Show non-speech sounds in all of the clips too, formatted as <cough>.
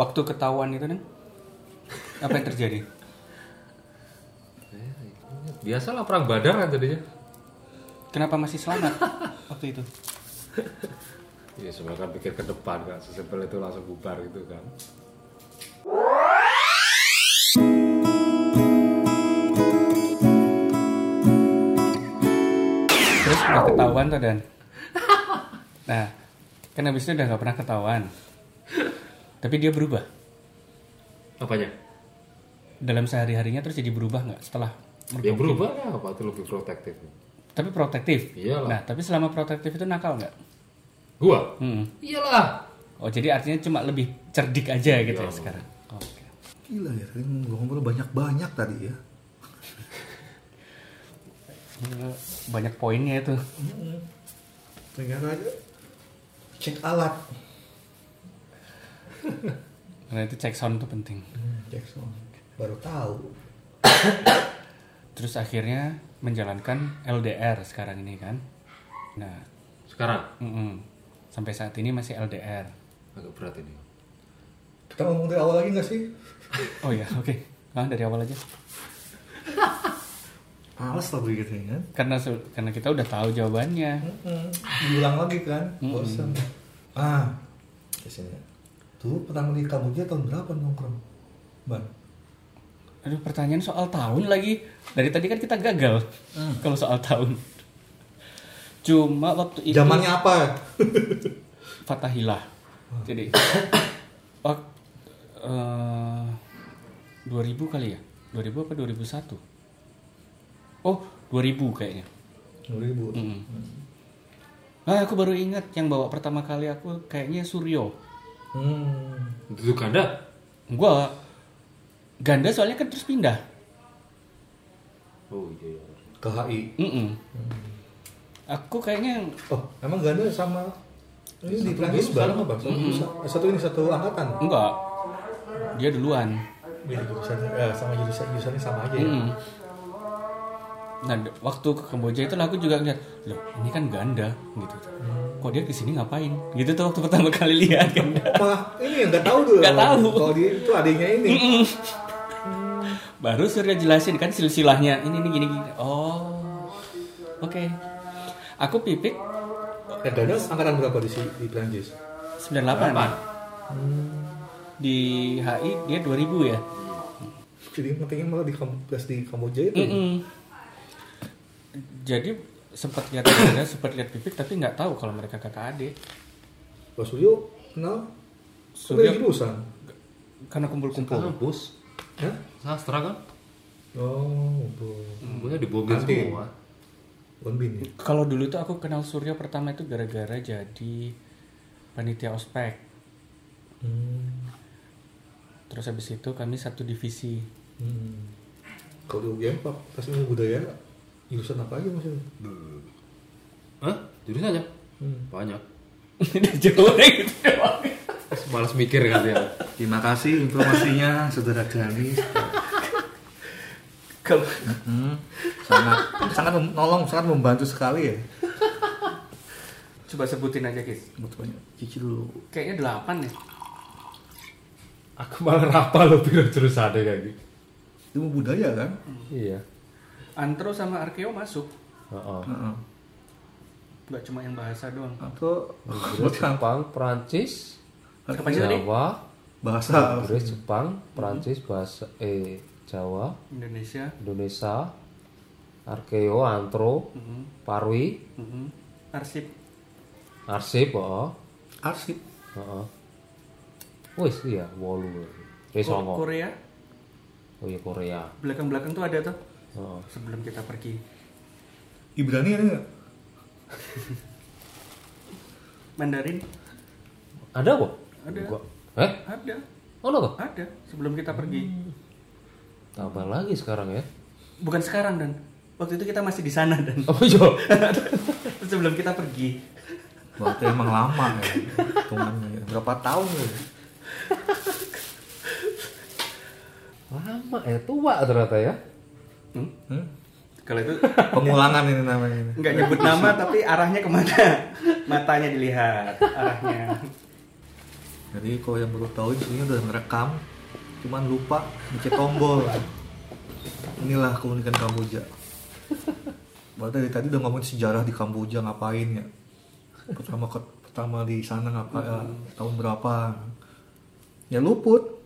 waktu ketahuan itu kan apa yang terjadi? Biasalah perang badar kan tadinya. Kenapa masih selamat waktu itu? <laughs> Ya sebenarnya kan pikir ke depan kan, sesimpel itu langsung bubar gitu kan. Terus udah ketahuan tuh dan. Nah, kan habis itu udah nggak pernah ketahuan. Tapi dia berubah Apanya? dalam sehari harinya terus jadi berubah nggak setelah Ya mergoki? berubah lah, apa itu lebih protektif. Tapi protektif. Iyalah. Nah, tapi selama protektif itu nakal nggak? Gua? Hmm. Iyalah. Oh, jadi artinya cuma lebih cerdik aja gitu ya sekarang. Oke. Gila ya, tadi ngobrol banyak-banyak tadi ya. Banyak poinnya itu. Ternyata aja cek alat. Karena itu cek sound itu penting. Cek sound. Baru tahu. Terus akhirnya menjalankan LDR sekarang ini kan. Nah, Sekarang mm-mm. sampai saat ini masih LDR. agak berat ini. Kita ngomong dari awal lagi nggak sih? <laughs> Oh ya, oke. Ah, dari awal aja. Males lah begitu ya kan? Karena karena kita udah tahu jawabannya. Diulang lagi kan? Bosan. Ah, di Tuh pertama di Kamboja tahun berapa nongkrong? Ban. Aduh, pertanyaan soal tahun lagi. Dari tadi kan kita gagal kalau soal tahun. Cuma waktu itu Zamannya apa? <laughs> Fatahillah. Jadi <coughs> wak- eh, 2000 kali ya? 2000 apa 2001? Oh, 2000 kayaknya. 2000. Mm. Ah, aku baru ingat yang bawa pertama kali aku kayaknya Suryo. Hmm. Itu ganda? Gua ganda soalnya kan terus pindah. Oh iya. iya. Ke HI. Mm-mm. Aku kayaknya Oh, emang ganda sama ini di Prancis bareng apa? Satu, satu ini satu angkatan. enggak. Dia duluan. Beda jurusan, eh, sama jurusan jurusannya sama aja ya. Mm-mm. Nah, waktu ke Kamboja itu aku juga ngeliat, loh ini kan ganda gitu. Kok dia ke sini ngapain? Gitu tuh waktu <laughs> pertama kali lihat ganda. Malah ini yang nggak tahu dulu. Nggak tahu. Kalau dia itu adiknya ini. Baru Surya jelasin kan silsilahnya. Ini ini gini gini. Oh, oke. Aku pipik Eh, Ganda angkatan berapa di di Prancis? 98 di HI dia 2000 ya. Jadi pentingnya malah di di Kamboja itu. Mm-mm. Jadi sempat lihat ganda, sempat lihat pipik tapi nggak tahu kalau mereka kakak adik. Pak Suryo kenal? Suryo- jurusan. Karena kumpul-kumpul. Kampus. Hah? Sastra kan? Oh, bu. Kampusnya dibogel Nanti. semua. Bonbin ya. Kalau dulu tuh aku kenal Suryo pertama itu gara-gara jadi panitia ospek. Hmm. Terus habis itu kami satu divisi. Hmm. Kalau di UGM Pak, pas ilmu budaya jurusan apa aja maksudnya? Hah? Jurusan aja? Hmm. Banyak. <laughs> Jauh gitu. Malas mikir kan dia. Terima kasih informasinya, saudara Jani. Kalau sangat sangat menolong, sangat membantu sekali ya. coba sebutin aja guys. Banyak. Cici dulu. Kayaknya delapan ya. Aku malah rapal loh biro jurusannya kayak gitu. Ilmu budaya kan? Iya. Antro sama Arkeo masuk. Heeh. Heeh. Nggak cuma yang bahasa doang. Atau Inggris, Jepang, Perancis? Jawa, bahasa Inggris, Jepang, Perancis, bahasa eh Jawa, Indonesia. Indonesia, Arkeo, Antro, Mhm. Parwi, Mhm. Arsip. Arsip, heeh. arsip. Heeh. Wis iya, wolu. Korea. Oh iya Korea. Belakang-belakang tuh ada tuh. Heeh. Sebelum kita pergi. Ibrani ada nggak? Mandarin. Ada kok? Ada. Gua- Eh? Ada. Ada kok? Ada. Sebelum kita pergi. Tambah lagi sekarang ya. Bukan sekarang dan. Waktu itu kita masih di sana dan. <laughs> Apa yo? <laughs> Sebelum kita pergi. Berarti emang lama ya. Hitungannya ya. Berapa tahun ya? Lama ya, tua ternyata ya. Hmm? Hmm? Kalau itu Pengulangan ini namanya. ini. nggak nyebut nama tapi arahnya ke mana? Matanya dilihat arahnya. Jadi kalau yang baru tahu ini udah ngerekam, cuman lupa mencet tombol. Inilah keunikan Kamboja. Padahal dari tadi udah ngomongin sejarah di Kamboja ngapain ya. Pertama pertama di sana ngapa ya, tahun berapa. Ya luput.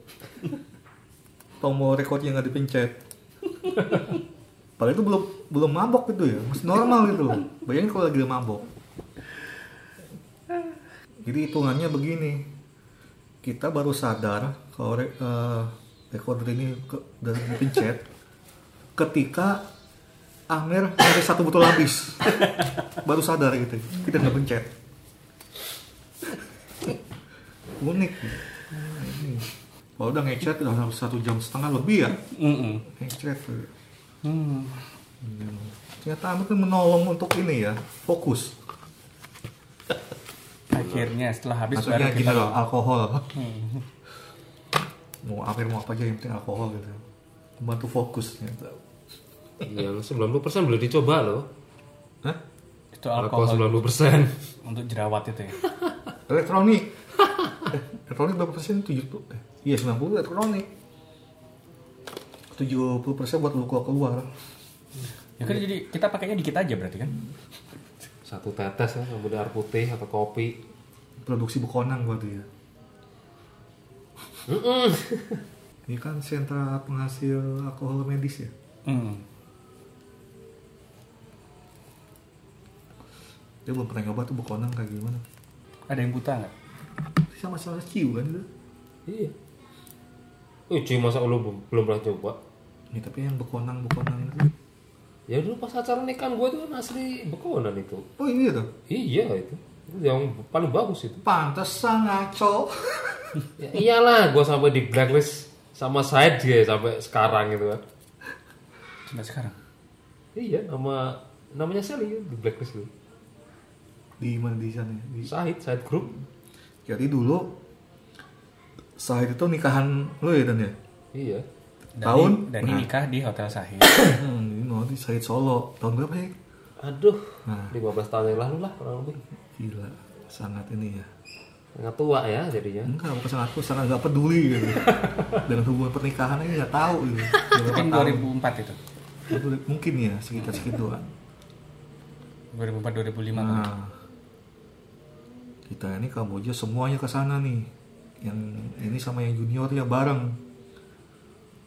Tombol rekornya nggak dipencet. <laughs> Padahal itu belum belum mabok gitu ya, masih normal gitu. Bayangin kalau lagi mabok. Jadi hitungannya begini, kita baru sadar kalau re, eh, recorder ini ke, udah dipencet ketika Amer nyari satu botol habis baru sadar gitu kita nggak pencet unik ini. Kalau udah ngechat udah satu jam setengah lebih ya Mm-mm. ngechat tuh. Hmm. ternyata Amer tuh menolong untuk ini ya fokus Akhirnya setelah habis maksudnya baru gini kita loh alkohol Hmm. mau Amer mau apa aja yang penting alkohol gitu membantu fokus ternyata. Yang 90% boleh dicoba loh. Hah? itu Alkohol alkohol 90%. untuk jerawat itu ya. elektronik eh, elektronik berapa persen tujuh puluh eh, iya sembilan puluh elektronik tujuh puluh persen buat lu keluar Ya kan jadi kita pakainya dikit aja berarti kan. Satu tetes ya, kemudian air putih atau kopi. produksi bekonang berarti ya Mm-mm. <laughs> ini kan sentra penghasil alkohol medis ya Hmm. dia belum pernah nyoba tuh bekonang kayak gimana Ada yang buta nggak? sama sama ciu kan itu Iya. Eh, cuy masa lu belum, belum pernah coba? ini tapi yang bekonang bekonang itu Ya dulu pas acara nikahan gue tuh kan asli bekonan itu. oh ini tuh Iya itu. Itu yang paling bagus itu. pantesan ngaco Ya, iyalah, gue sampai di blacklist sama Said dia sampai sekarang gitu kan. Sampai sekarang. Iya, nama namanya Sally di blacklist itu. di mana di sana ya? di Said, Said Group. jadi dulu Sahid itu nikahan lu ya dan ya Iya. Dani, Tahun? Dani Nah. nikah di Hotel Sahid. <coughs> hmm, ini mau di Sahid Solo tahun berapa ya Aduh, Nah. 15 tahun yang lalu lah kurang lebih. gila sangat ini ya Sangat tua ya jadinya. enggak bukan sangat aku sangat nggak peduli gitu <laughs> dengan hubungan pernikahan ini nggak tahu gitu Mungkin tahun. 2004 itu. Itu mungkin ya sekitar segituan 2004 2005 kali. nah kita ini Kamboja semuanya ke sana nih yang ini sama yang junior ya bareng.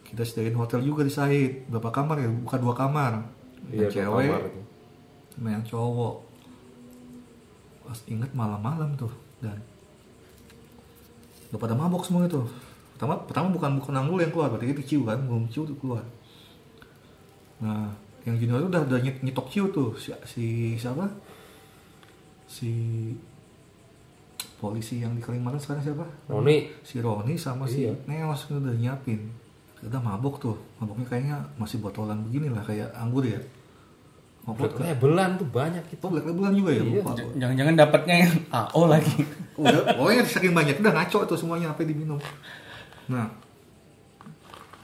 Kita sediain hotel juga di Sahid berapa kamar ya? Bukan dua kamar. Yang Iya, cewek kamar itu. sama yang cowok. Pas inget malam-malam tuh dan. Udah pada mabok semua itu. Pertama pertama bukan bukan dulu yang keluar berarti itu ciu kan? Belum ciu tuh keluar. Nah yang junior itu udah udah nyet- nyetok ciu tuh. Si, si siapa? Si polisi yang di Kalimantan sekarang siapa Roni. si Roni sama si Iya. Neos kan udah nyiapin udah mabok tuh maboknya kayaknya masih botolan begini lah kayak anggur ya mabok Black Labelan tuh banyak gitu. Oh, black labelan juga ya? Iya. Jangan-jangan dapatnya yang AO lagi. <laughs> Udah, pokoknya saking banyak udah ngaco tuh semuanya apa diminum. Nah,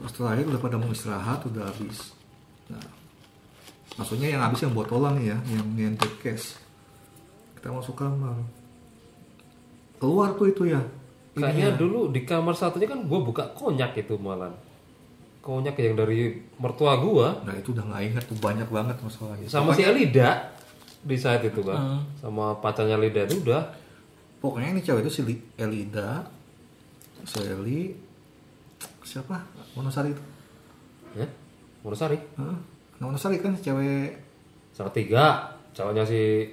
setelah itu udah pada mau istirahat udah habis. Nah, maksudnya yang habis yang botolan ya, yang yang cash. Kita masuk kamar. Keluar tuh itu ya. Kayaknya Ininya. dulu di kamar satunya kan gue buka konyak itu malam. Konyak yang dari mertua gua Nah itu udah nggak ingat tuh banyak banget masalahnya. sama si Elida di saat itu kan. Sama pacarnya Lida itu udah Pokoknya ini cewek itu si Li- Elida, Sally, siapa? Monosari itu. ya Monosari. Hah? Nah, Monosari kan cewek Sama tiga cowoknya si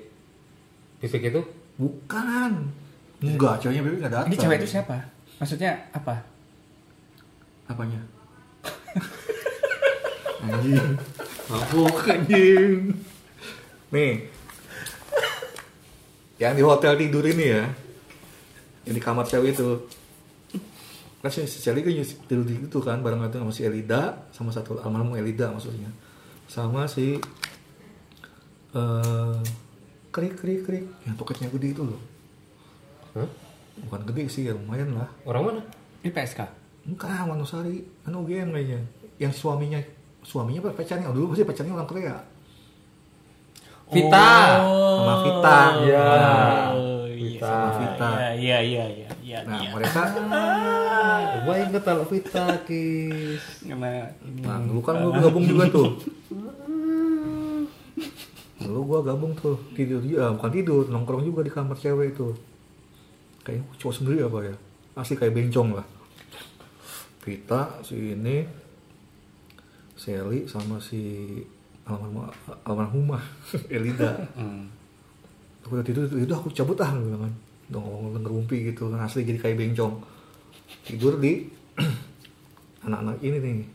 Vivek itu Bukan. Enggak, ceweknya Bebe enggak datang. Ini cewek itu siapa? Maksudnya apa? Apanya? <laughs> anjing. Mabuk anjing. Nih. Yang di hotel tidur ini ya. Yang di kamar cewek itu. Kan si Sally kan tidur di itu kan bareng itu sama si Elida sama satu almarhum Elida maksudnya. Sama si eh krik krik krik yang toketnya gede itu loh. Hah? Bukan gede sih, ya lumayan lah. orang mana? Ini PSK. Enggak, Manusari. Anu UGM kayaknya. Yang suaminya suaminya apa pacarnya? Oh, dulu masih pacarnya orang Korea. Vita. Sama Vita. Iya. Oh. Vita. Sama Vita. Iya, iya, iya, iya, Iya, nah iya. mereka <laughs> Gua inget kalau Vitakis. Karena nah dulu kan gue gabung juga tuh <laughs> dulu gue gabung tuh tidur juga bukan tidur nongkrong juga di kamar cewek itu kayaknya cowok sendiri apa ya? Asli kayak bencong lah. Vita si ini Sally sama si almarhumah almarhumah <laughs> Elida. Hmm. aku udah tidur itu aku cabut ah gitu kan. Ngomong ngerumpi gitu kan asli jadi kayak bencong. Tidur di <clears throat> anak-anak ini nih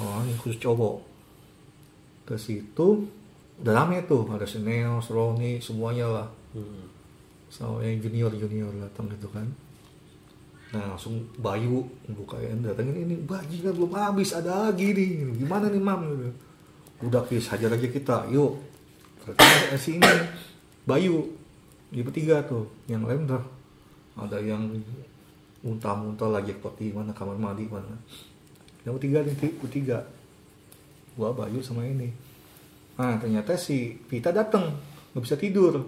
oh ini khusus cowok. Ke situ udah rame tuh ada si Neos, Roni semuanya lah sama yang junior junior datang gitu kan. Nah langsung Bayu bukain datangin ini bajingan belum habis ada lagi nih. Gimana nih mam? Gitu. udah kis hajar aja kita yuk. Ternyata si ini Bayu di bertiga tuh yang lain udah. Ada yang muntah-muntah lagi di mana kamar mandi mana. Yang bertiga nih ti- bertiga. Gua Bayu sama ini. Nah ternyata si Vita datang nggak bisa tidur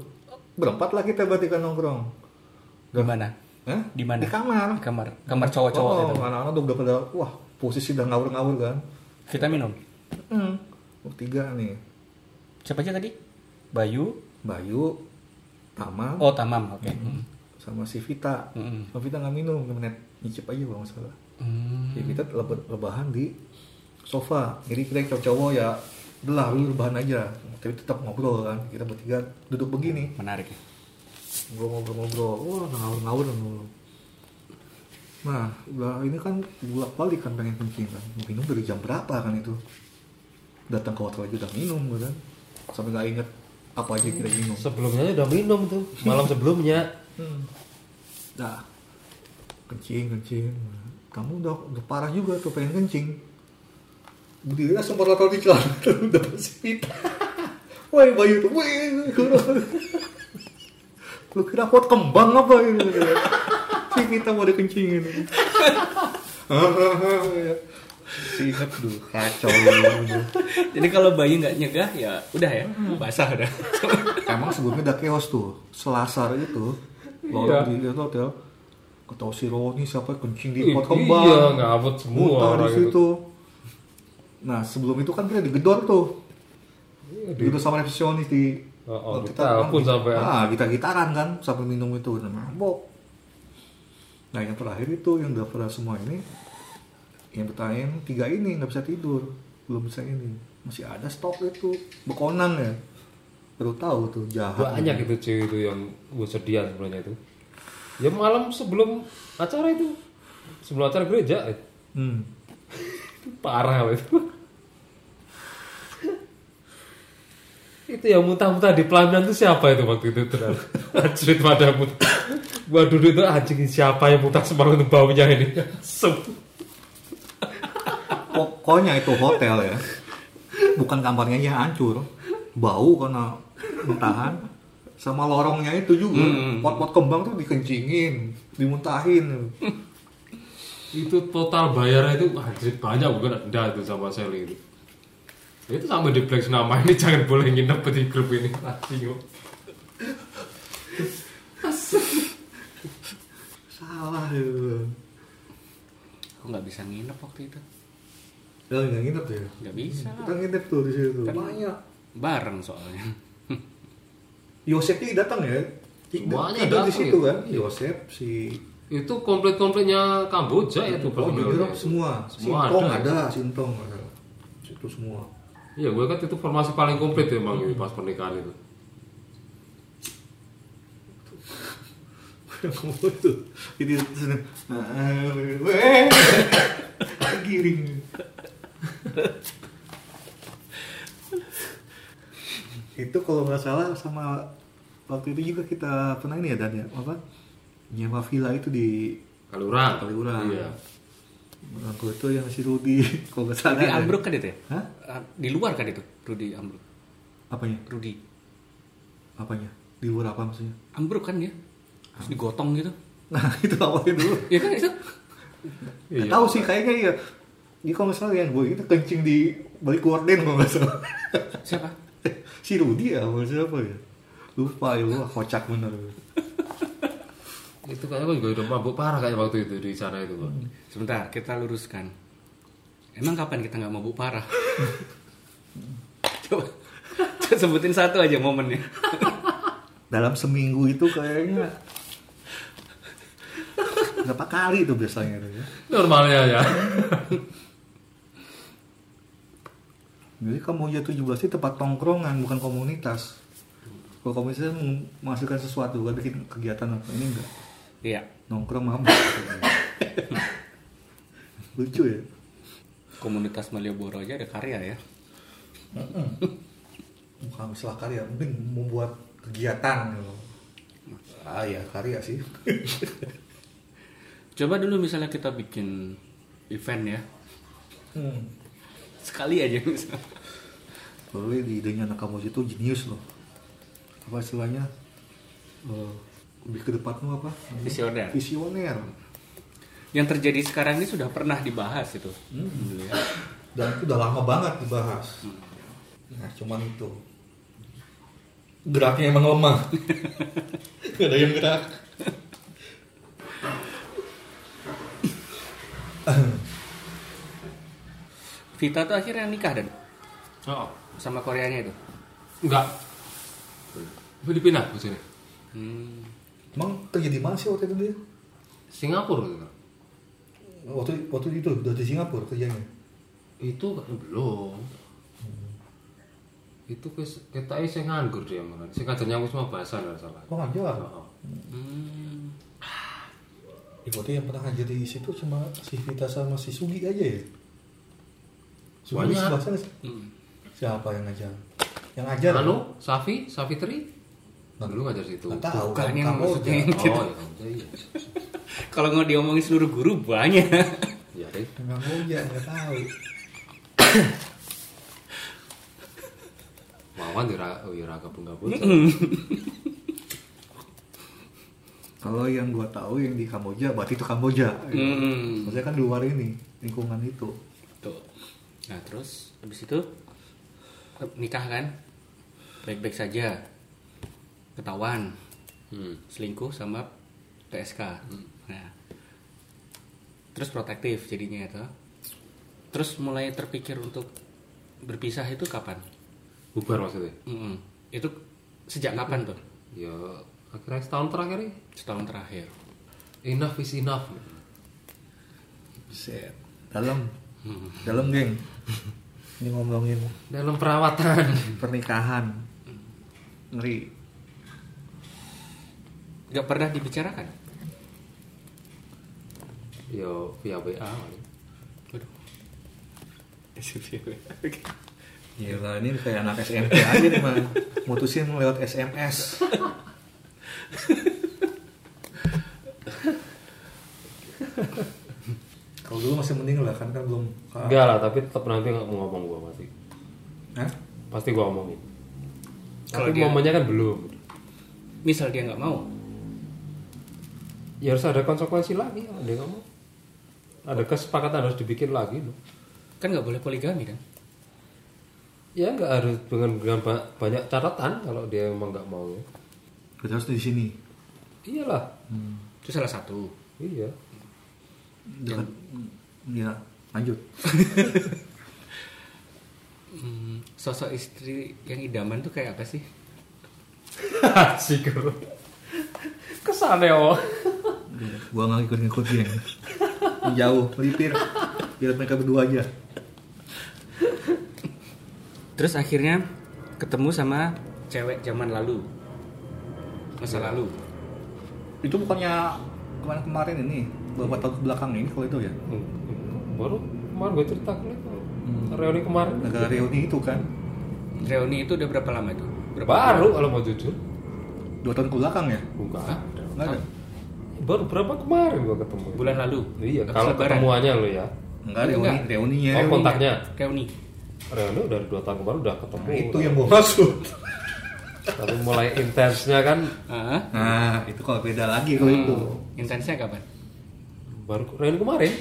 berempat lah kita berarti kan nongkrong Di mana? Hah? Di mana? di kamar Di kamar. Kamar cowok-cowok oh, itu. anak-anak tuh udah pada wah posisi udah ngawur-ngawur kan Kita minum. hmm. bertiga nih Siapa aja tadi? Bayu. Bayu Tama Oh, Tamam. Oke. Hmm. sama si Vita Hmm. sama Vita nggak minum net nyicip aja kalau nggak salah Hmm. si Vita leba- rebahan di sofa jadi kita cowok-cowok ya belah lu rebahan aja tapi tetap ngobrol kan kita bertiga duduk begini Menarik ya. ngobrol-ngobrol wah ngawur-ngawur nah udah ini kan bolak balik kan pengen kencing kan minum dari jam berapa kan itu datang ke hotel aja udah minum kan sampai nggak inget apa aja kita minum Sebelumnya udah minum tuh. Malam sebelumnya. Hmm. Nah, kencing, kencing. Kamu udah, udah parah juga tuh pengen kencing. Berdiri langsung merotol di celana <laughs> udah bersipit. Woi bayu tuh, woi. Lu kira pot kembang apa ini? Si kita mau dikencingin. si inget tuh kacau. Jadi kalau Bayu nggak nyegah ya udah ya, basah udah. Emang sebelumnya udah chaos tuh. Selasar itu. Iya. Lalu di itu hotel. Ketau si Roni siapa kencing di pot kembang. Iya, ngabut semua Muntah di orang situ. itu. Nah sebelum itu kan kita digedor tuh. Di- Digedor sama resepsionis di. Oh, oh, waktu ditelepon kan, sampai- Ah kita gitaran kan sambil minum itu nah, mabok. Nah yang terakhir itu yang udah pernah semua ini. Yang bertanya tiga ini nggak bisa tidur. Belum bisa ini. Masih ada stok itu. Bekonang ya. Baru tahu tuh jahat. Banyak itu cewek itu yang gue sedian sebenarnya itu. Ya malam sebelum acara itu. Sebelum acara gereja. Hmm. <laughs> Parah itu. Itu yang muntah-muntah di pelaminan itu siapa itu waktu itu terang Anjrit pada muntah gua duduk itu anjing siapa yang muntah semalam itu baunya ini Pokoknya itu hotel ya. Bukan kamarnya aja hancur. Bau karena muntahan. Sama lorongnya itu juga. Pot-pot kembang tuh dikencingin, dimuntahin. itu total bayarnya itu anjrit banyak bukan denda itu sama Sally itu itu sampai di flex nama ini jangan boleh nginep di grup ini anjing kok. Salah itu. Aku nggak bisa nginep waktu itu. Ya nggak nginep ya. Nggak bisa. Kita nginep tuh di situ. Kan- Banyak. Bareng soalnya. Yosep ini datang ya. Semuanya Tidur di situ ya. kan. Yosep si itu komplit-komplitnya Kamboja ya tuh Oh, semua. Semua Sintong ada. ada, Sintong ada. Situ semua. Iya, gue kan itu formasi paling komplit ya emang itu pas pernikahan itu. kamu tuh <laughs> giring itu kalau nggak salah sama waktu itu juga kita pernah ini ya Dan ya apa nyewa villa itu di Kaliurang. Kaliurang. Iya. Aku itu yang si Rudi <laughs> kalau nggak salah Rudi ya. Ambruk kan itu ya? Hah? Ah, Di luar kan itu, Rudi Ambruk. apanya Rudi apanya di luar apa maksudnya Ambruk kan dia. Terus digotong gitu. nah <laughs> itu awalnya dulu Iya kan itu? Nggak tahu sih kayaknya ya ini kalau nggak salah yang gue itu kencing di balik gorden kalau nggak salah Siapa? <laughs> si Rudi ya apa siapa ya lupa ya wah kocak bener Itu kayaknya gue juga udah mabuk parah kayak waktu itu di sana itu, Pak. Sebentar, kita luruskan. Emang kapan kita nggak mabuk parah? coba, coba sebutin satu aja momennya. Dalam seminggu itu kayaknya berapa kali itu biasanya itu ya. Normalnya ya. Jadi Kamboja 17 itu tempat tongkrongan bukan komunitas. Kalau komunitas menghasilkan sesuatu kan bikin kegiatan apa ini enggak Iya. nongkrong mabuk. <laughs> Lucu ya. Komunitas Malioboro aja ada karya ya. Bukan istilah karya, mungkin membuat kegiatan gitu. Ah ya karya sih. <laughs> Coba dulu misalnya kita bikin event ya. Hmm. Sekali aja misalnya. Di idenya anak kamu itu jenius loh. Apa istilahnya? Eh, lebih ke depan tuh apa? Visioner. Visioner. Yang terjadi sekarang ini sudah pernah dibahas itu. Ya. Dan itu udah lama banget dibahas. Nah, cuman itu. Geraknya emang lemah. <laughs> Gak ada yang gerak. Vita tuh akhirnya nikah dan Oh, sama Koreanya itu. enggak. Filipina ke sini. Hmm. Emang kerja di mana sih waktu itu dia? Singapura gitu. Waktu waktu itu udah di Singapura kerjanya. Itu kan belum. Itu kes- kita saya nganggur dia malah. Saya ngajar nyambung semua bahasa nggak salah. Oh ngajar. Oh. Hmm. Ya, berarti yang pernah ngajar di situ cuma si Vita sama si Sugi aja ya? Sugi Banyak. bahasa? Hmm. Siapa yang ngajar? Yang ngajar? Anu, Safi, Safitri. Dulu ngajar situ. Nggak tahu. Bukan kan yang kamu maksudnya yang gitu. Oh, ya, iya. <laughs> Kalau nggak diomongin seluruh guru banyak. Ya, deh. Nggak mau ya, nggak tahu. <coughs> Wawan di ra- oh, iya, raga gabung-gabung. <coughs> Kalau yang gua tahu yang di Kamboja, berarti itu Kamboja. Hmm. Maksudnya kan di luar ini, lingkungan itu. Tuh. Nah terus habis itu nikah kan, baik-baik saja, ketahuan Hmm. selingkuh sama TSK. Nah, terus protektif jadinya itu. Terus mulai terpikir untuk berpisah itu kapan? Bubar maksudnya. Mm-mm. Itu sejak kapan tuh? Ya, akhirnya setahun terakhir ini. Setahun terakhir. Enough is enough. Set. Dalam, dalam geng. Ini ngomongin Dalam perawatan. pernikahan. Ngeri. Gak pernah dibicarakan? Yo, via WA. Waduh. <laughs> Gila, ini kayak anak SMP aja nih mah. Mutusin lewat SMS. Kalau dulu masih mending lah kan kan belum. Enggak lah, tapi tetap nanti nggak mau ngomong gua pasti. Hah? Pasti gua omongin. Kalau Tapi dia- momennya kan belum. Misal dia nggak mau, Ya harus ada konsekuensi lagi kalau dia nggak mau. Ada kesepakatan harus dibikin lagi loh. kan nggak boleh poligami kan? Ya nggak harus dengan, dengan ba- banyak catatan kalau dia emang nggak mau. ya. Berarti harus di sini. Iyalah. Itu salah satu. Iya. Dekat. Iya, lanjut. Hmm, sosok istri yang idaman tuh kayak apa sih? <laughs> Asik bro. Kesannya oh. Gua nggak ikut-ikut geng. Jauh, melipir. Biar mereka berdua aja. Terus akhirnya ketemu sama cewek zaman lalu, masa lalu. Itu bukannya kemarin-kemarin ini, beberapa tahun ke belakang ini kalau itu ya. Baru kemarin gue cerita ke lu. Reuni kemarin. Negara reuni itu kan. Reuni itu udah berapa lama itu? Berapa Baru kalau mau jujur. Dua tahun ke belakang ya? Bukan. Nggak ada. Baru berapa kemarin gua ketemu. Bulan lalu. Iya, kalau ketemuannya lo ya. Enggak, Itu reuni, enggak. reuninya. Oh, kontaknya. Reuni. Reuni udah dua tahun kemarin udah ketemu. Nah, itu yang gua maksud. Tapi mulai intensnya kan Ah, Nah, itu kalau beda lagi kalau itu. intensnya kapan? baru reuni kemarin.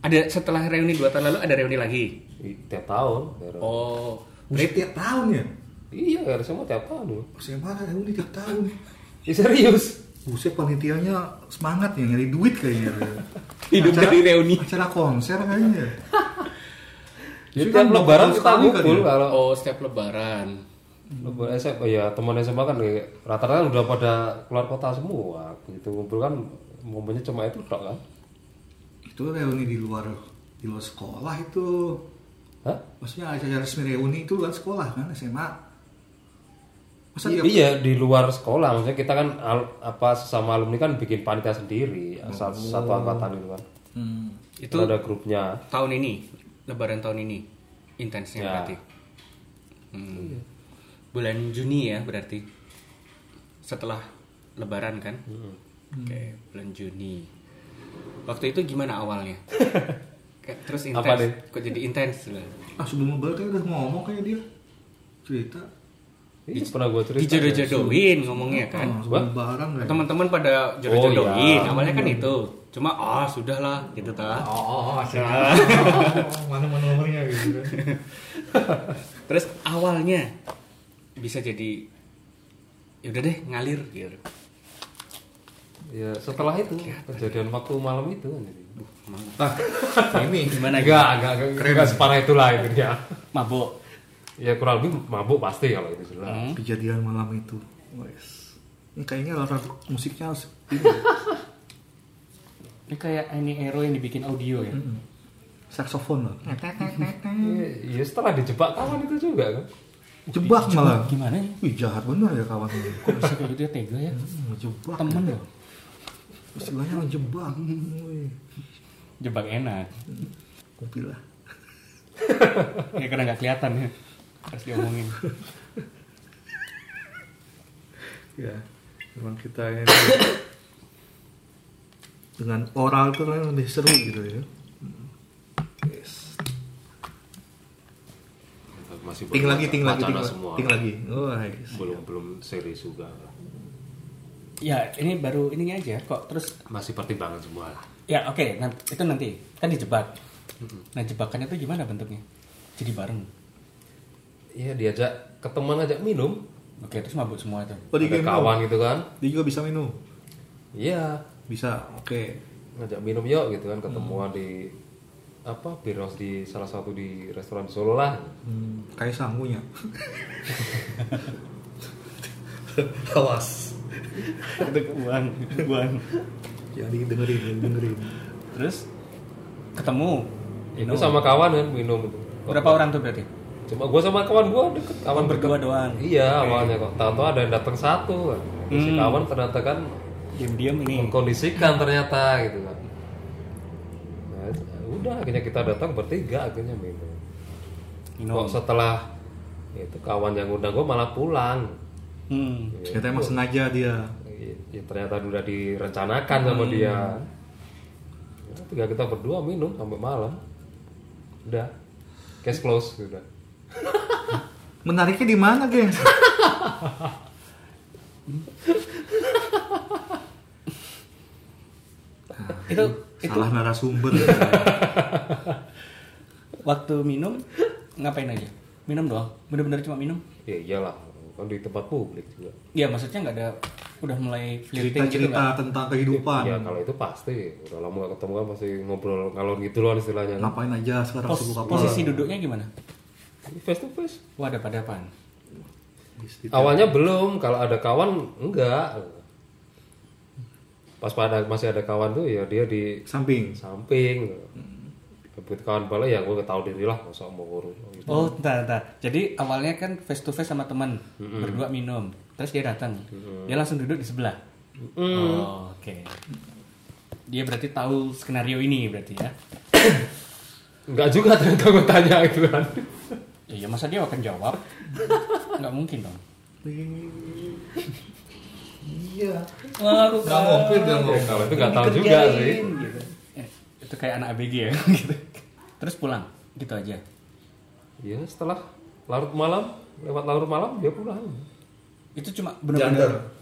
Ada setelah reuni dua tahun lalu ada reuni lagi. Tiap tahun. Oh, Buset tiap tahun ya? Iya, harusnya mau tiap tahun dulu. Saya mana reuni tiap tahun? <laughs> Ya serius. Buset panitianya semangat ya nyari duit kayaknya. <laughs> Hidup Acara- dari reuni. Acara konser kayaknya. Jadi Kan lebaran kita kan ngumpul ya? kalau Oh, setiap lebaran. lebaran SMA ya teman SMA kan kayak rata-rata udah pada keluar kota semua. Gitu ngumpul kan momennya cuma itu tok kan. Itu reuni di luar di luar sekolah itu. Hah? Maksudnya acara resmi reuni itu luar sekolah kan SMA. Masa tiap iya di luar sekolah maksudnya kita kan al- apa sesama alumni kan bikin panitia sendiri satu, satu angkatan itu kan Hmm. Itu Kan ada grupnya tahun ini, lebaran tahun ini. Intensnya Ya. berarti. Hmm. Bulan Juni ya berarti. Setelah lebaran kan? Oke, bulan Juni. Waktu itu gimana awalnya? <laughs> Kayak terus intens. Kok jadi intens lah. Ah sebelum lebaran kayak udah ngomong kayak dia cerita. Iya, pernah gue cerita Dijodoh-jodohin ngomongnya kan. Ah, sebelum lebaran kayak. Teman-teman pada Oh, jodoh-jodohin. iya. Awalnya kan itu. Cuma ah sudahlah gitu ta. Oh, oh, mana <laughs> mana nomornya gitu kan. <laughs> Terus awalnya bisa jadi ya udah deh ngalir gitu. ya setelah itu kejadian waktu malam itu kan jadi Ah, <laughs> ini Gimana enggak enggak enggak, enggak separah itulah itu ya Mabuk. Ya kurang lebih mabuk pasti kalau itu jelas Hmm. kejadian malam itu. Wes. Ini kayaknya latar musiknya harus ini. Ini kayak ini Aero yang dibikin audio ya. saksofon loh. ya, ya setelah dijebak kawan itu juga kan Jebak malah. Gimana ya? Wih jahat bener ya kawan ini. Kok bisa kayak gitu ya tega ya? Hmm, Jebak. Temen loh. Istilahnya jebak. Jebak enak. Kopi lah. <laughs> Ya karena nggak kelihatan ya. Harus diomongin. <laughs> Ya, memang kita ini dengan oral itu kan lebih seru gitu ya. Yes. masih Ting lagi, ting lagi, ting semua ting lagi. Oh, yes. belum belum serius juga Ya ini baru ininya aja kok. Terus masih pertimbangan semua lah ya oke nanti itu nanti kan dijebak. Nah jebakannya itu gimana bentuknya? Jadi bareng. Iya diajak ketemuan ajak minum Oke terus mabuk semua tuh. Oh, dia ada minum. kawan gitu kan Dia juga bisa minum. iya Bisa. Oke. ngajak minum yuk gitu kan ketemuan di apa biros di salah satu di restoran di Solo lah Hmm, kayak sanggunya. <laughs> Awas. Itu buang, buang. Jangan dengerin, jangan dengerin. Terus ketemu. itu sama kawan kan minum itu Berapa orang tuh berarti? Cuma gue sama kawan gue deket kawan berdua deket. doang. iya awalnya kok tahu-tahu ada yang datang satu kan si Hmm. kawan ternyata kan Diam-diam ini. mengkondisikan ternyata gitu kan nah, udah akhirnya kita datang bertiga akhirnya minum Minum. kok setelah itu kawan yang undang gue malah pulang Hmm. Ternyata emang sengaja dia. ya, ternyata udah direncanakan sama dia ya, tinggal kita berdua minum sampai malam udah case close udah Menariknya di mana, gengs? <laughs> Itu itu Salah narasumber. <laughs> waktu minum ngapain aja? Minum doang. Bener-bener cuma minum? ya iyalah kan di tempat publik juga Iya maksudnya nggak ada udah mulai flirting gitu Cerita-cerita nggak? tentang kehidupan. ya kalau itu pasti udah lama gak ketemu kan pasti ngobrol ngalor gitu loh istilahnya kan. Ngapain aja sekarang Pos- sibuk apa? posisi duduknya gimana? Face to face Wah ada pada apaan? awalnya belum kalau ada kawan enggak pas pada masih ada kawan tuh ya dia di Samping. samping begitu kawan balik ya gue tahu diri lah masa mau urus gitu. Oh, entar, entar. Jadi awalnya kan face to face sama teman, berdua minum. Terus dia datang. Dia langsung duduk di sebelah. Oh, oke. Dia berarti tahu skenario ini berarti ya. enggak juga ternyata gue tanya gitu kan Ya, ya masa dia akan jawab? <laughs> Nggak mungkin dong. Iya. Aku Nggak Ya, ngomong. kalau itu nggak tahu juga sih Gitu. Eh, itu kayak anak ABG ya. <laughs> gitu. Terus pulang, gitu aja. ya setelah larut malam lewat larut malam dia pulang Itu cuma benar-benar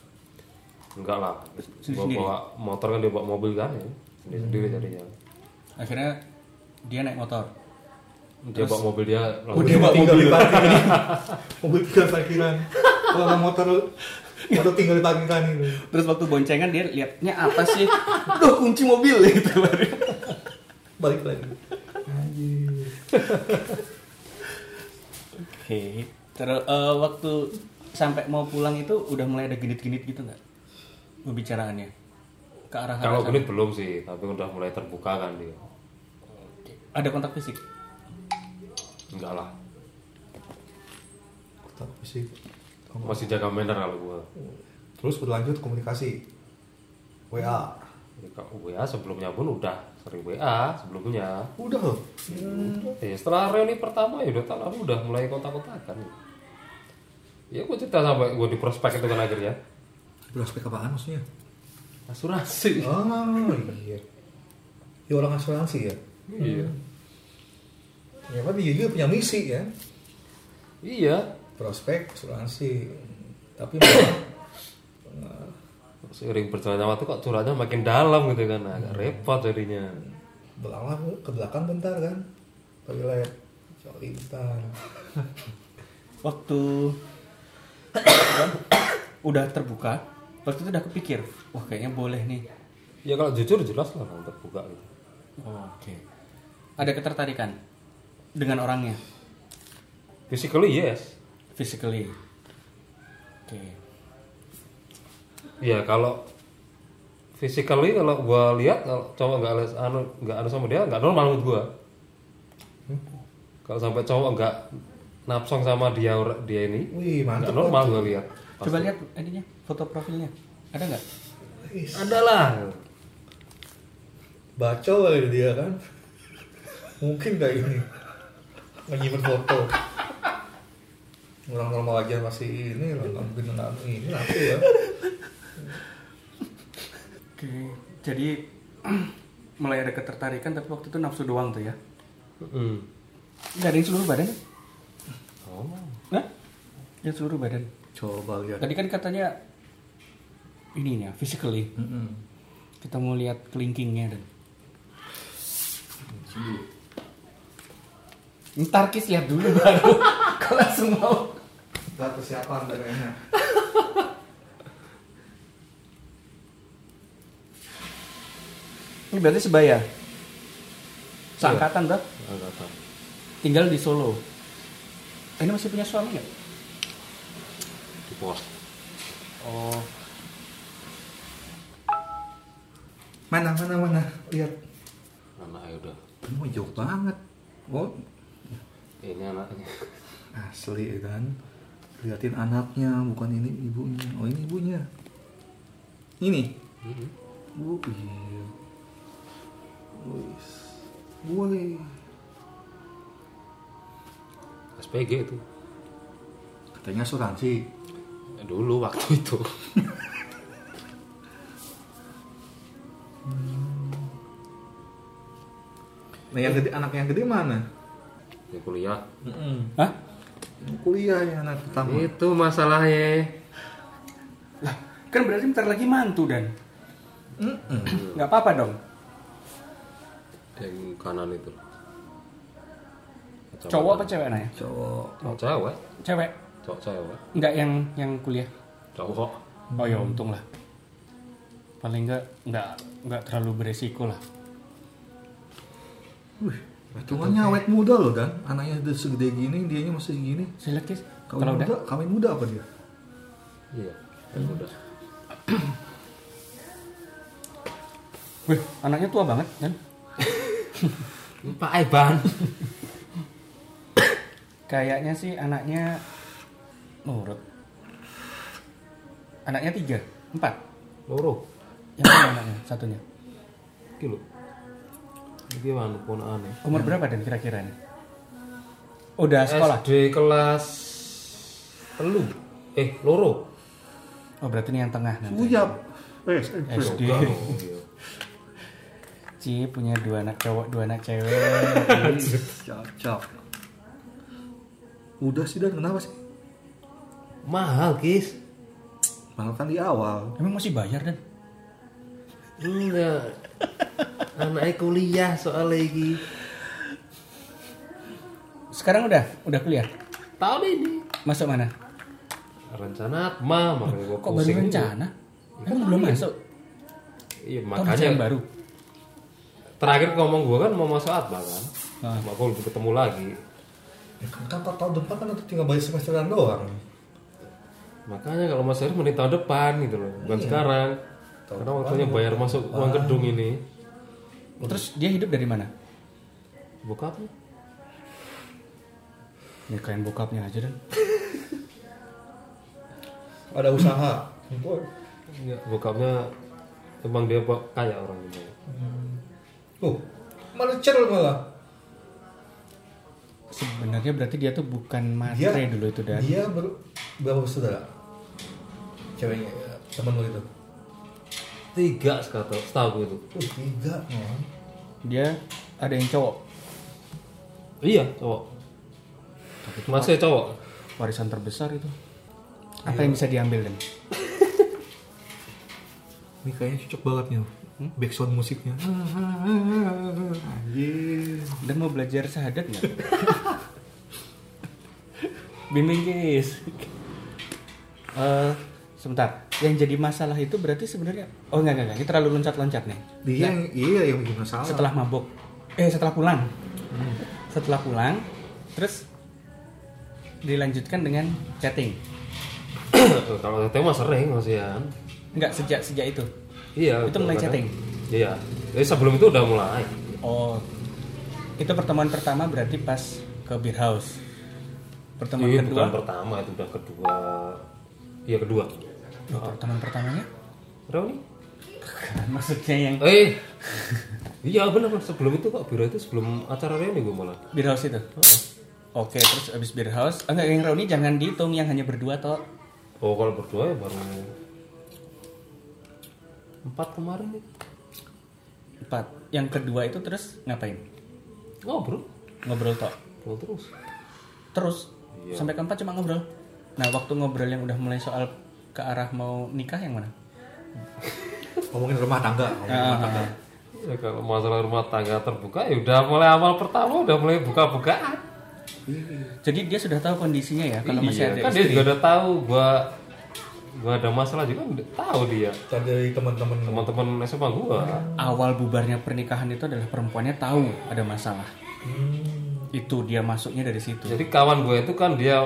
enggak lah Sendiri-sendiri? bawa, bawa motor kan dia bawa mobil kan ya sendiri sendiri jadinya akhirnya dia naik motor. Dia bawa mobil dia Oh, dia bawa mobil di parkiran. mobil tinggal parkiran. Kalau motor motor tinggal di parkiran itu. Terus waktu boncengan dia liatnya apa sih? Duh kunci mobil gitu baru. Balik lagi. Anjir. Oke. Terus eh, waktu sampai mau pulang itu udah mulai ada genit-genit gitu nggak? Pembicaraannya ke arah Kalau arah genit belum sih, tapi udah mulai terbuka kan dia. ada kontak fisik. Enggak lah, Tapi sih. masih jaga manner kalau gua. Terus berlanjut komunikasi. WA. WA sebelumnya pun udah sering WA sebelumnya. Udah loh. Ya, setelah reuni pertama ya udah tahun lalu udah mulai kontak-kontakan. Ya gua cerita sampai gua di prospek itu kan akhirnya. Prospek apaan maksudnya? Asuransi. Oh iya. Ya orang asuransi ya. Iya. Ya dia juga punya misi ya. Iya. Prospek asuransi. Tapi memang Seiring berjalannya waktu kok curhatnya makin dalam gitu kan, agak repot jadinya. belakang ke belakang bentar kan. Toilet. Sorry bentar. Waktu <coughs> udah terbuka, waktu itu udah kepikir, wah kayaknya boleh nih. Ya kalau jujur jelas lah kalau terbuka gitu. Oke. Ada ketertarikan dengan orangnya, Physically yes. physically. Oke. Ya kalau physically kalau gua lihat kalau cowok nggak ada anu nggak ada sama dia nggak normal menurut gua. Kalau sampai cowok nggak napsong sama dia dia ini Wih nggak mantap. normal gua lihat. Coba lihat ininya, foto profilnya. Ada nggak? Ada lah. Bacol kali dia kan. Mungkin gak ini. Menyimpan foto. Orang normal aja masih ini lah, nggak mungkin nggak ini apa ya? Oke. Jadi <clears throat> mulai ada ketertarikan tapi waktu itu nafsu doang tuh ya. Hmm. Nggak ada yang seluruh badan? Oh. Hah? Yang seluruh badan. Coba lihat. Tadi kan katanya ininya physically. Mm-mm. Kita mau lihat kelingkingnya dan. Ntar kis lihat dulu baru. <laughs> Kalau langsung mau. Ntar persiapan kayaknya. Ini berarti sebaya. Seangkatan tuh. Agak tahu. Tinggal di Solo. Ini masih punya suami nggak? Di pos. Oh. Mana mana mana lihat. Anaknya udah. Oh jauh banget. Oh Ini anaknya. asli kan. Liatin anaknya, bukan ini ibunya. Oh ini ibunya. Ini. Hmm. Oh iya. Wis. Woi. SPG itu. Katanya asuransi. Dulu waktu itu. Nah yang gede anak yang gede mana? Di kuliah. Hah? Kuliah ya anak pertama. Itu masalahnya. Lah, kan berarti bentar lagi mantu dan. Mm-mm. Nggak apa-apa dong. Yang kanan itu. Cowok apa cewek anaknya? Cowok. Cowok cewek. Cewek. Cowok cewek. Nggak yang yang kuliah. Cowok. Oh ya untung lah. Paling nggak nggak nggak terlalu beresiko lah. Wih, hitungannya awet muda loh dan anaknya udah segede gini, dianya masih lihat Kis. Kawin Kalau udah. muda, kawin muda apa dia? Iya. Yang udah. <clears throat> Wih, anaknya tua banget kan? <laughs> Pak Eban. <clears throat> Kayaknya sih anaknya nurut. Anaknya tiga, empat. Loro. Yang mana anaknya? Satunya. Kilo. Gimana pun aneh. Umur berapa dan kira-kira nih? Udah sekolah? SD kelas telu. Eh, loro. Oh berarti ini yang tengah nanti. Uyap. Eh, SD. Oh. <laughs> Ci punya dua anak cowok, dua anak cewek. cocok. Udah sih dan kenapa sih? Mahal, Kis. Malah kan di awal. Emang masih bayar dan? Enggak. Anaknya kuliah soal lagi. Sekarang udah, udah kuliah. Tahun ini. Masuk mana? rencana apa makanya Kok baru rencana? Emang belum masuk? iya makanya rencana baru? terakhir ngomong gue kan mau masuk Atma kan Ah. Mak gue belum ketemu lagi Ya kan kan tahun depan kan itu tinggal bayar semesteran doang. makanya kalau Mas Heri mending tahun depan gitu loh bukan sekarang karena waktunya bayar masuk uang gedung ini Terus dia hidup dari mana? bokapnya Nikahin bokapnya aja dan. <laughs> Ada usaha. Enggak, bokapnya emang dia pak- kaya orang ini Oh, malah ceril malah. Sebenarnya berarti dia tuh bukan Dia matre dulu itu dan. Dia ber, berapa bersaudara? Ceweknya, ya, temen lu itu. Tiga setahu setahu gue itu Oh, tiga. Oh. Dia ada yang cowok. iya cowok masih cowok Warisan terbesar itu. Apa yang bisa diambil dan? Ini kayaknya cocok banget nih. Backsound musiknya. Anjir. Dan mau belajar syahadat nggak? <laughs> Bimbing guys. Eh, sebentar. Yang jadi masalah itu berarti sebenarnya oh enggak enggak, enggak. ini terlalu loncat-loncat nih. Dia yang iya yang bikin masalah. Setelah mabok. Eh setelah pulang. Setelah pulang terus dilanjutkan dengan chatting. kalau itu mah sering masih ya Enggak sejak sejak itu. iya Itu mulai chatting? iya jadi sebelum itu udah mulai Oh. Itu pertemuan pertama berarti pas ke beer house. Pertemuan Iya, kedua. bukan pertama itu udah kedua iya kedua Oh, pertemuan pertamanya? Nih? <laughs> Maksudnya yang Eh, iya benar sebelum itu kok biro itu sebelum acara ini gue malah. beer house itu. Oke, terus abis beer house, enggak yang reuni jangan dihitung yang hanya berdua toh. Oh kalau berdua ya baru empat kemarin nih. Empat. Yang kedua itu terus ngapain? Ngobrol, Ngobrol toh. ngobrol terus. Terus Iya. sampai keempat cuma ngobrol. Nah, waktu ngobrol yang udah mulai soal ke arah mau nikah yang mana? ngomongin rumah tangga. ngomongin rumah tangga. Ya kalau masalah rumah tangga terbuka ya udah mulai awal pertama udah mulai buka-bukaan. Jadi dia sudah tahu kondisinya ya kalau masih Iya, ada kan dia juga udah tahu gua gua ada masalah juga udah tahu dia. Tadi dari teman-teman Teman-teman SMA gua. Awal bubarnya pernikahan itu adalah perempuannya tahu ada masalah. Itu dia masuknya dari situ. Jadi kawan gue itu kan dia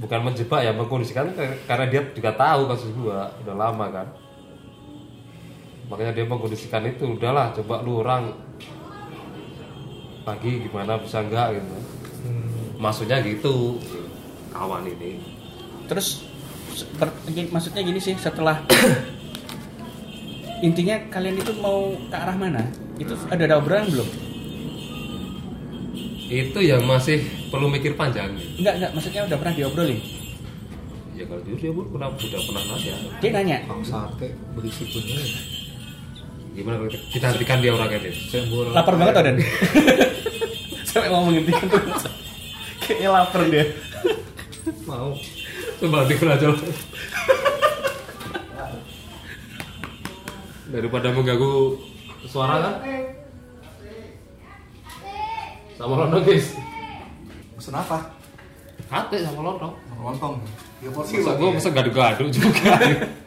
bukan menjebak ya mengkondisikan karena dia juga tahu kasus gua udah lama kan. Makanya dia mengkondisikan itu udahlah coba lu orang pagi gimana bisa enggak gitu. Maksudnya gitu kawan ini. Terus maksudnya gini sih setelah <coughs> intinya kalian itu mau ke arah mana? Itu ada ada obrolan belum? Itu yang masih perlu mikir panjang. Enggak enggak maksudnya udah pernah diobrolin. Ya kalau jujur dia pernah udah pernah nanya. Dia nanya, Bang Sate berisik bener. Gimana kalau kita- hentikan dia orangnya. Sembur. lapar banget Oden. <laughs> Sampai mau menghentikan tuh. Kayaknya lapar dia. Mau. Coba hentikan aja. Daripada mengganggu suara kan? Sama lontong guys. Pesen apa? Hati sama lontong. Lontong. Ya porsi Masa lagi gue masa gadu-gadu juga. <laughs>